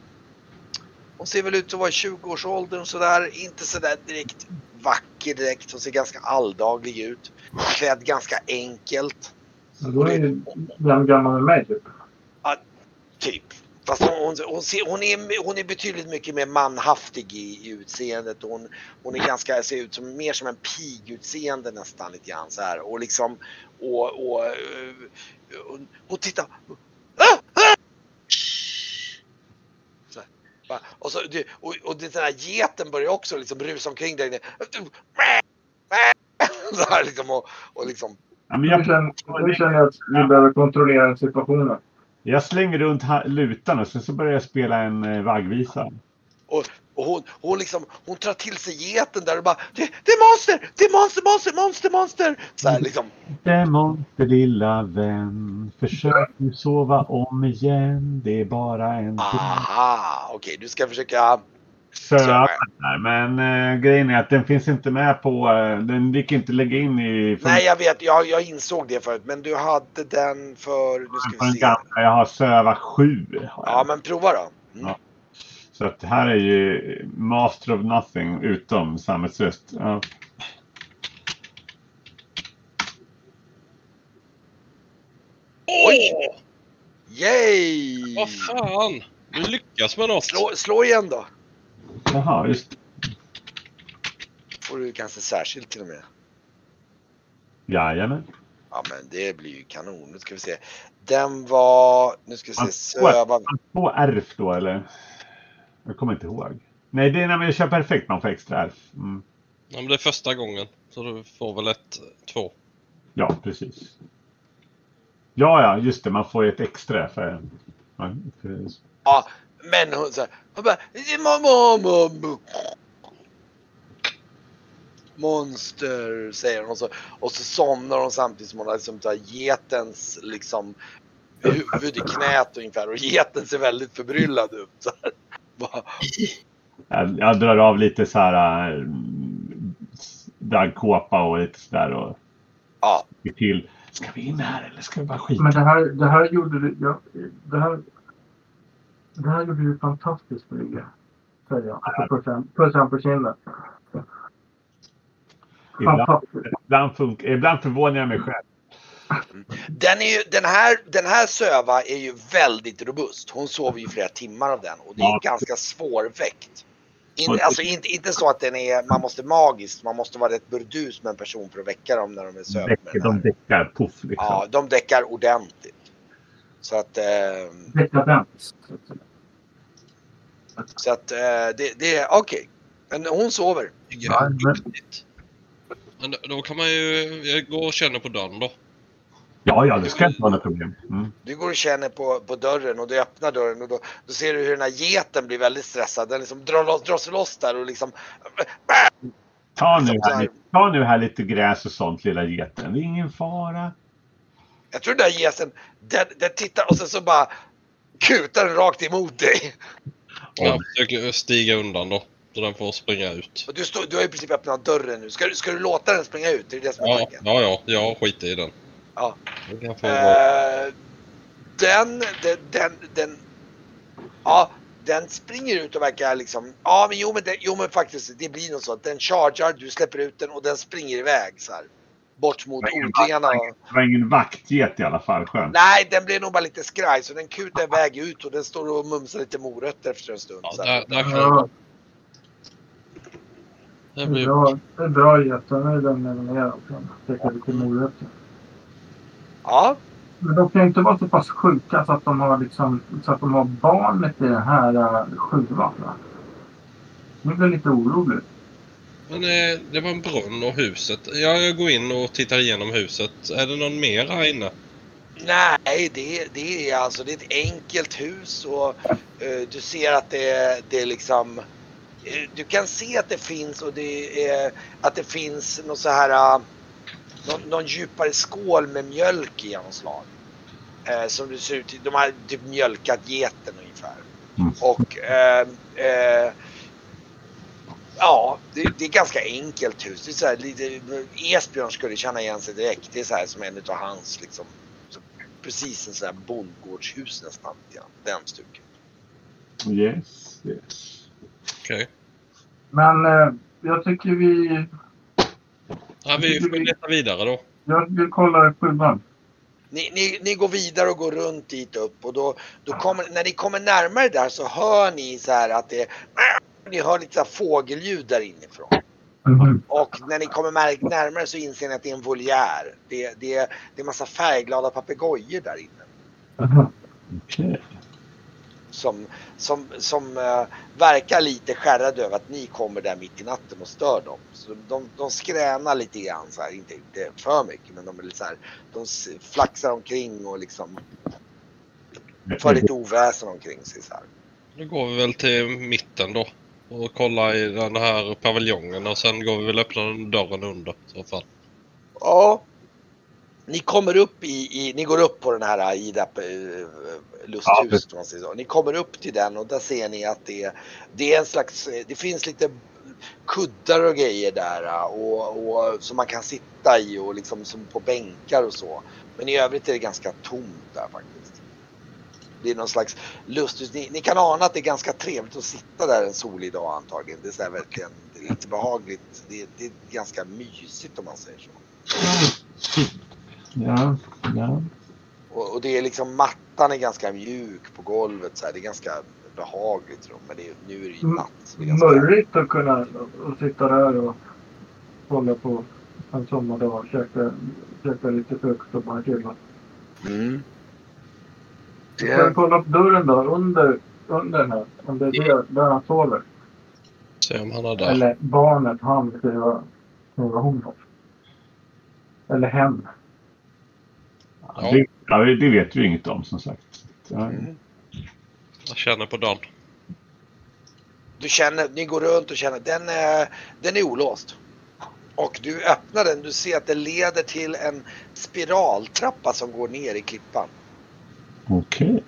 Hon ser väl ut att vara i 20-årsåldern och sådär. Inte sådär direkt vacker direkt. Hon ser ganska alldaglig ut. Klädd ganska enkelt. Men Då är ju den gammal med mig typ. Fast hon, hon, hon, ser, hon, är, hon är betydligt mycket mer manhaftig i, i utseendet. Hon, hon är ganska, ser ut som, mer som en pigutseende nästan lite grann så här. Och liksom, och, och, eh, och, och, och titta! Ah! Ah! Så här, och, så, och, och den här geten börjar också liksom rusa omkring där inne. *laughs* Så här liksom och, och liksom. Ja, men jag, känner, jag känner att vi behöver kontrollera situationen jag slänger runt lutan och sen så börjar jag spela en eh, vaggvisa. Och, och hon, hon, liksom, hon tar till sig geten där och bara det, det är monster! Det är monster, monster, monster, monster! Så här liksom. Det monster lilla vän, försök nu sova om igen. Det är bara en Aha, okej du ska försöka. Här. Men eh, grejen är att den finns inte med på, eh, den gick inte lägga in i Nej jag vet, jag, jag insåg det förut men du hade den för, nu ska den vi se. gamla. Jag har söva 7. Har. Ja men prova då. Mm. Ja. Så att det här är ju Master of Nothing utom sammetsröst. Ja. Oj! Yay! Vad fan! Du lyckas med något. Slå, slå igen då. Jaha, just Får du kanske särskilt till och med. Jajamän. Ja men det blir ju kanon. Nu ska vi se. Den var, nu ska vi se, söva. Två ärf då eller? Jag kommer inte ihåg. Nej, det är när man kör perfekt man får extra ärf. Mm. Ja, men det är första gången. Så du får väl ett, två. Ja, precis. Ja, ja, just det. Man får ett extra för... för Ja, men hon så här, hon bara, "Mo- mo- mo- Monster säger hon och så, och så somnar hon samtidigt som hon har liksom getens liksom huvud i knät ungefär och geten ser väldigt förbryllad ut. Så jag, jag drar av lite så här... äh, Dagkåpa och lite sådär och Ja, till. Ska vi in här eller ska vi bara skita? Men det här, det här gjorde du... Ja, det, här, det här gjorde du fantastiskt Brygge. Säger jag. Och så pussar- pussar han på kinden. Ibland, ibland, funkar, ibland förvånar jag mig själv. den, är ju, den, här, den här söva är ju väldigt robust. Hon sover ju flera timmar av den och det är Ja. ganska svårväckt. In, alltså inte, inte så att den är, man måste magiskt, man måste vara rätt burdus med en person för att väcka dem när de är sövda de däckar poff liksom. Ja, de däckar ordentligt. Så att, eh, så att eh, det, det är okej. Men hon sover. Ja, men-. Men då- kan man ju går och känner på dörren då. Ja, ja, det ska inte vara något problem. Mm. Du går och känner på, på dörren och du öppnar dörren och då, då ser du hur den här geten blir väldigt stressad. Den liksom drar, loss- drar sig loss där och liksom Ta, nu Liksom här, ta nu här lite gräs och sånt lilla geten. Det är ingen fara. Jag tror den där geten, den, den tittar och sen så bara kutar den rakt emot dig. Jag försöker stiga undan då. Så den får springa ut. Och du, står, du har i princip öppnat dörren nu. Ska, du- ska du låta den springa ut? Det är det som är Ja, tanken. ja, ja. Jag skiter i den. Ja. Den få. Eh, den, den, den, den, ja, den springer ut och verkar liksom, ja men jo men, det, jo men faktiskt det blir nog så att den chargear, du släpper ut den och den springer iväg så här. Bort mot odlingarna. Det var ingen vaktget i alla fall. Skönt. Nej, den blev nog bara lite skraj så den kutar iväg ut och den står och mumsar lite morötter efter en stund. Ja, så här. där, där kan det blir bra, det är bra den med ner också. Käka lite morötter. Ja, Men de kan ju inte vara så pass sjuka så att de har, liksom, så att de har barnet i den här uh, sjuan. Nu blir jag lite orolig. Men eh, det var en brunn och huset. Ja, jag går in och tittar igenom huset. Är det någon mer här inne? Nej, det, det är alltså det är ett enkelt hus och eh, du ser att det, det är liksom eh, du kan se att det finns och det är att det finns någon så här uh, någon, någon djupare skål med mjölk i något slag. Eh, som det ser ut, de har typ mjölkat geten ungefär. Mm. Och eh, eh, ja, det, det är ganska enkelt hus. Det är så här, lite, Esbjörn skulle känna igen sig direkt. Det är så här som en utav hans liksom så, precis en sån här bondgårdshus nästan. Ja, den stuken. Yes, yes. Okej. Men eh, jag tycker vi Ja, vi får leta vidare då. Jag vill kolla sjuan. Ni, ni, ni går vidare och går runt dit upp och då, då kommer, när ni kommer närmare där så hör ni så här att det ni hör lite fågelljud där inifrån. Mm. Och när ni kommer närmare så inser ni att det är en voljär. Det, det, det är massa färgglada papegojor där inne. Mhm. Okej. Som, som, som eh, verkar lite skärrade över att ni kommer där mitt i natten och stör dem. Så de, de skränar lite grann så här, inte, inte för mycket men de är lite så här, de flaxar omkring och liksom för lite oväsen omkring sig så här. Nu går vi väl till mitten då. Och kollar i den här paviljongen och sen går vi väl öppna den dörren under i så fall. Ja. Ni kommer upp i, i ni går upp på den här Ida eh, lusthuset man säger så. Ni kommer upp till den och där ser ni att det, det är en slags, eh, det finns lite kuddar och grejer där eh, och, och som man kan sitta i och liksom som på bänkar och så. Men i övrigt är det ganska tomt där faktiskt. Det är någon slags lusthus. Ni, ni kan ana att det är ganska trevligt att sitta där en solig dag antagligen. Det är så verkligen det är lite behagligt. Det, det är ganska mysigt om man säger så. Ja, ja. Och, och det är liksom mattan är ganska mjuk på golvet så här. Det är ganska behagligt rum. Men det är, nu är det ju Mm. natt. Det Mörrigt att kunna och sitta där och kolla på en sommardag och käka, käka lite frukt och bara chilla. mm. Får jag det, kolla upp dörren då under, under den här? Om det är där, där han sover? Se om han är där. Eller barnet, han skriva, skriva hon då. Eller hen. Ja. Det, ja, det vet vi inget om som sagt. Ja. mm. Jag känner på dörren. Du känner, ni går runt och känner den är, den är olåst. Och du öppnar den. Du ser att det leder till en spiraltrappa som går ner i klippan. Okej.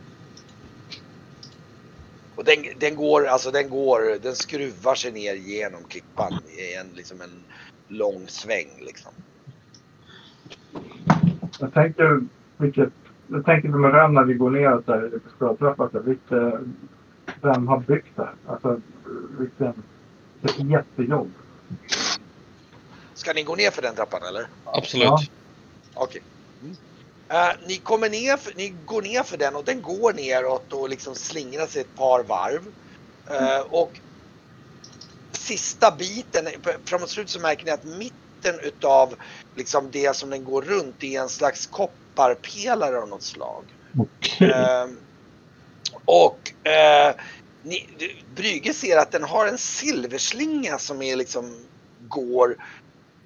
Och den, den går, alltså den går, den skruvar sig ner genom klippan i en, liksom en lång sväng liksom. Jag tänker vilket... Jag tänker en ränn när vi går ner där i så Vilket, vem har byggt det här? Alltså vilken... Vilket jättejobb. Ska ni gå ner för den trappan eller? Absolut. Ja. Okej. Mm. Eh, ni, kommer ner för, ni går ner för den och den går neråt och liksom slingrar sig ett par varv. Eh, och sista biten, framåt slutet så märker ni att mitten utav liksom det som den går runt är en slags kopparpelare av något slag. Okej. Ehm, och eh, ni, Brygge ser att den har en silverslinga som är liksom går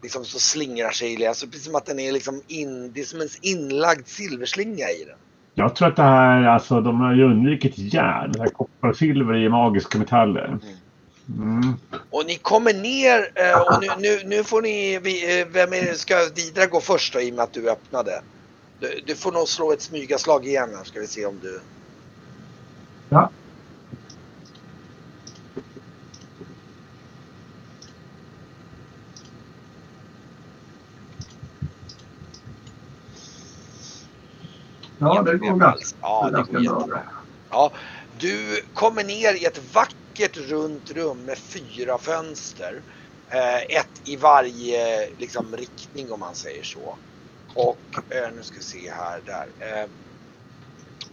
liksom så slingrar sig. Alltså precis som att den är liksom in, det är som en inlagd silverslinga i den. Jag tror att det här, alltså de har ju undvikit järn. Det här koppar och silver är magiska metaller. Mm. Och ni kommer ner eh, och nu, nu, nu får ni, eh, vem är, ska vidare gå först då i och med att du öppnade? Du, du får nog slå ett smygaslag igen här ska vi se om du... Ja. Ja, det går bra. Ja, det går jättebra. Ja, du kommer ner i ett vackert runt rum med fyra fönster. Eh, ett i varje liksom, riktning om man säger så. Och eh, nu ska vi se här, där. Eh,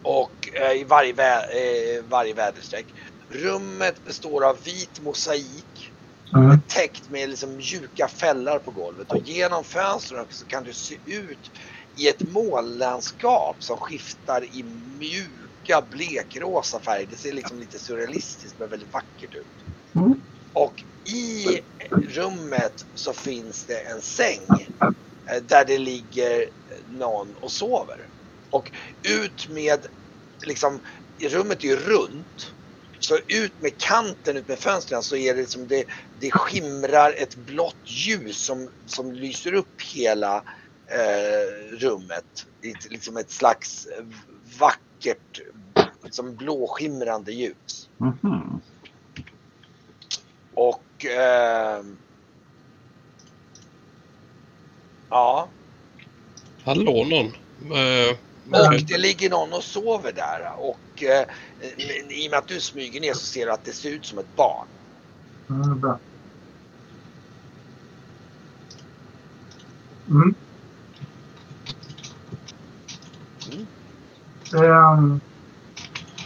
och i varje, vä- varje väderstreck. Rummet består av vit mosaik Mm. täckt med liksom mjuka fällar på golvet och genom fönstren så kan du se ut i ett månlandskap som skiftar i mjuka blekrosa färger. Det ser liksom lite surrealistiskt men väldigt vackert ut. Mm. Och i rummet så finns det en säng eh, där det ligger någon och sover. Och ut med, liksom, rummet är ju runt. Så ut med kanten, ut med fönstren så är det som det, det skimrar ett blått ljus som, som lyser upp hela eh, rummet. i ett- Liksom ett slags eh, vackert, liksom blåskimrande ljus. Mhm. Och ehm, ja, Hallå någon. Eh, och det ligger någon och sover där och eh, i och med att du smyger ner så ser du att det ser ut som ett barn. Mm, bra. Mm. Mm. Ehm,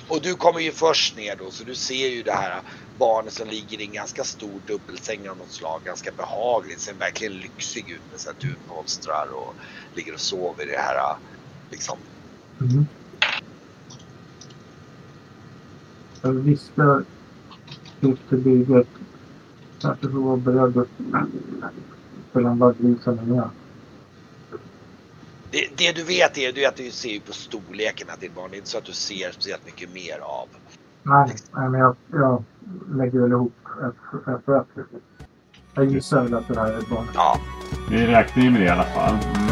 Och du kommer ju först ner då så du ser ju det här barnet som ligger i en ganska stor dubbelsäng av något slag. Ganska behagligt. Ser verkligen lyxig ut med så här dunpolstrar och ligger och sover i det här liksom. mm. Jag viskar till bygget. Kanske får vara beredd att spela en vaggvisa med igen. Det, du vet är är att du ser ju på storleken att ditt barn. Det är inte så att du ser speciellt mycket mer av. Nej, nej men jag, jag lägger väl ihop ett och ett. Jag gissar väl att det här är ett barn. Ja, Vi räknar ju med det i alla fall. Mm.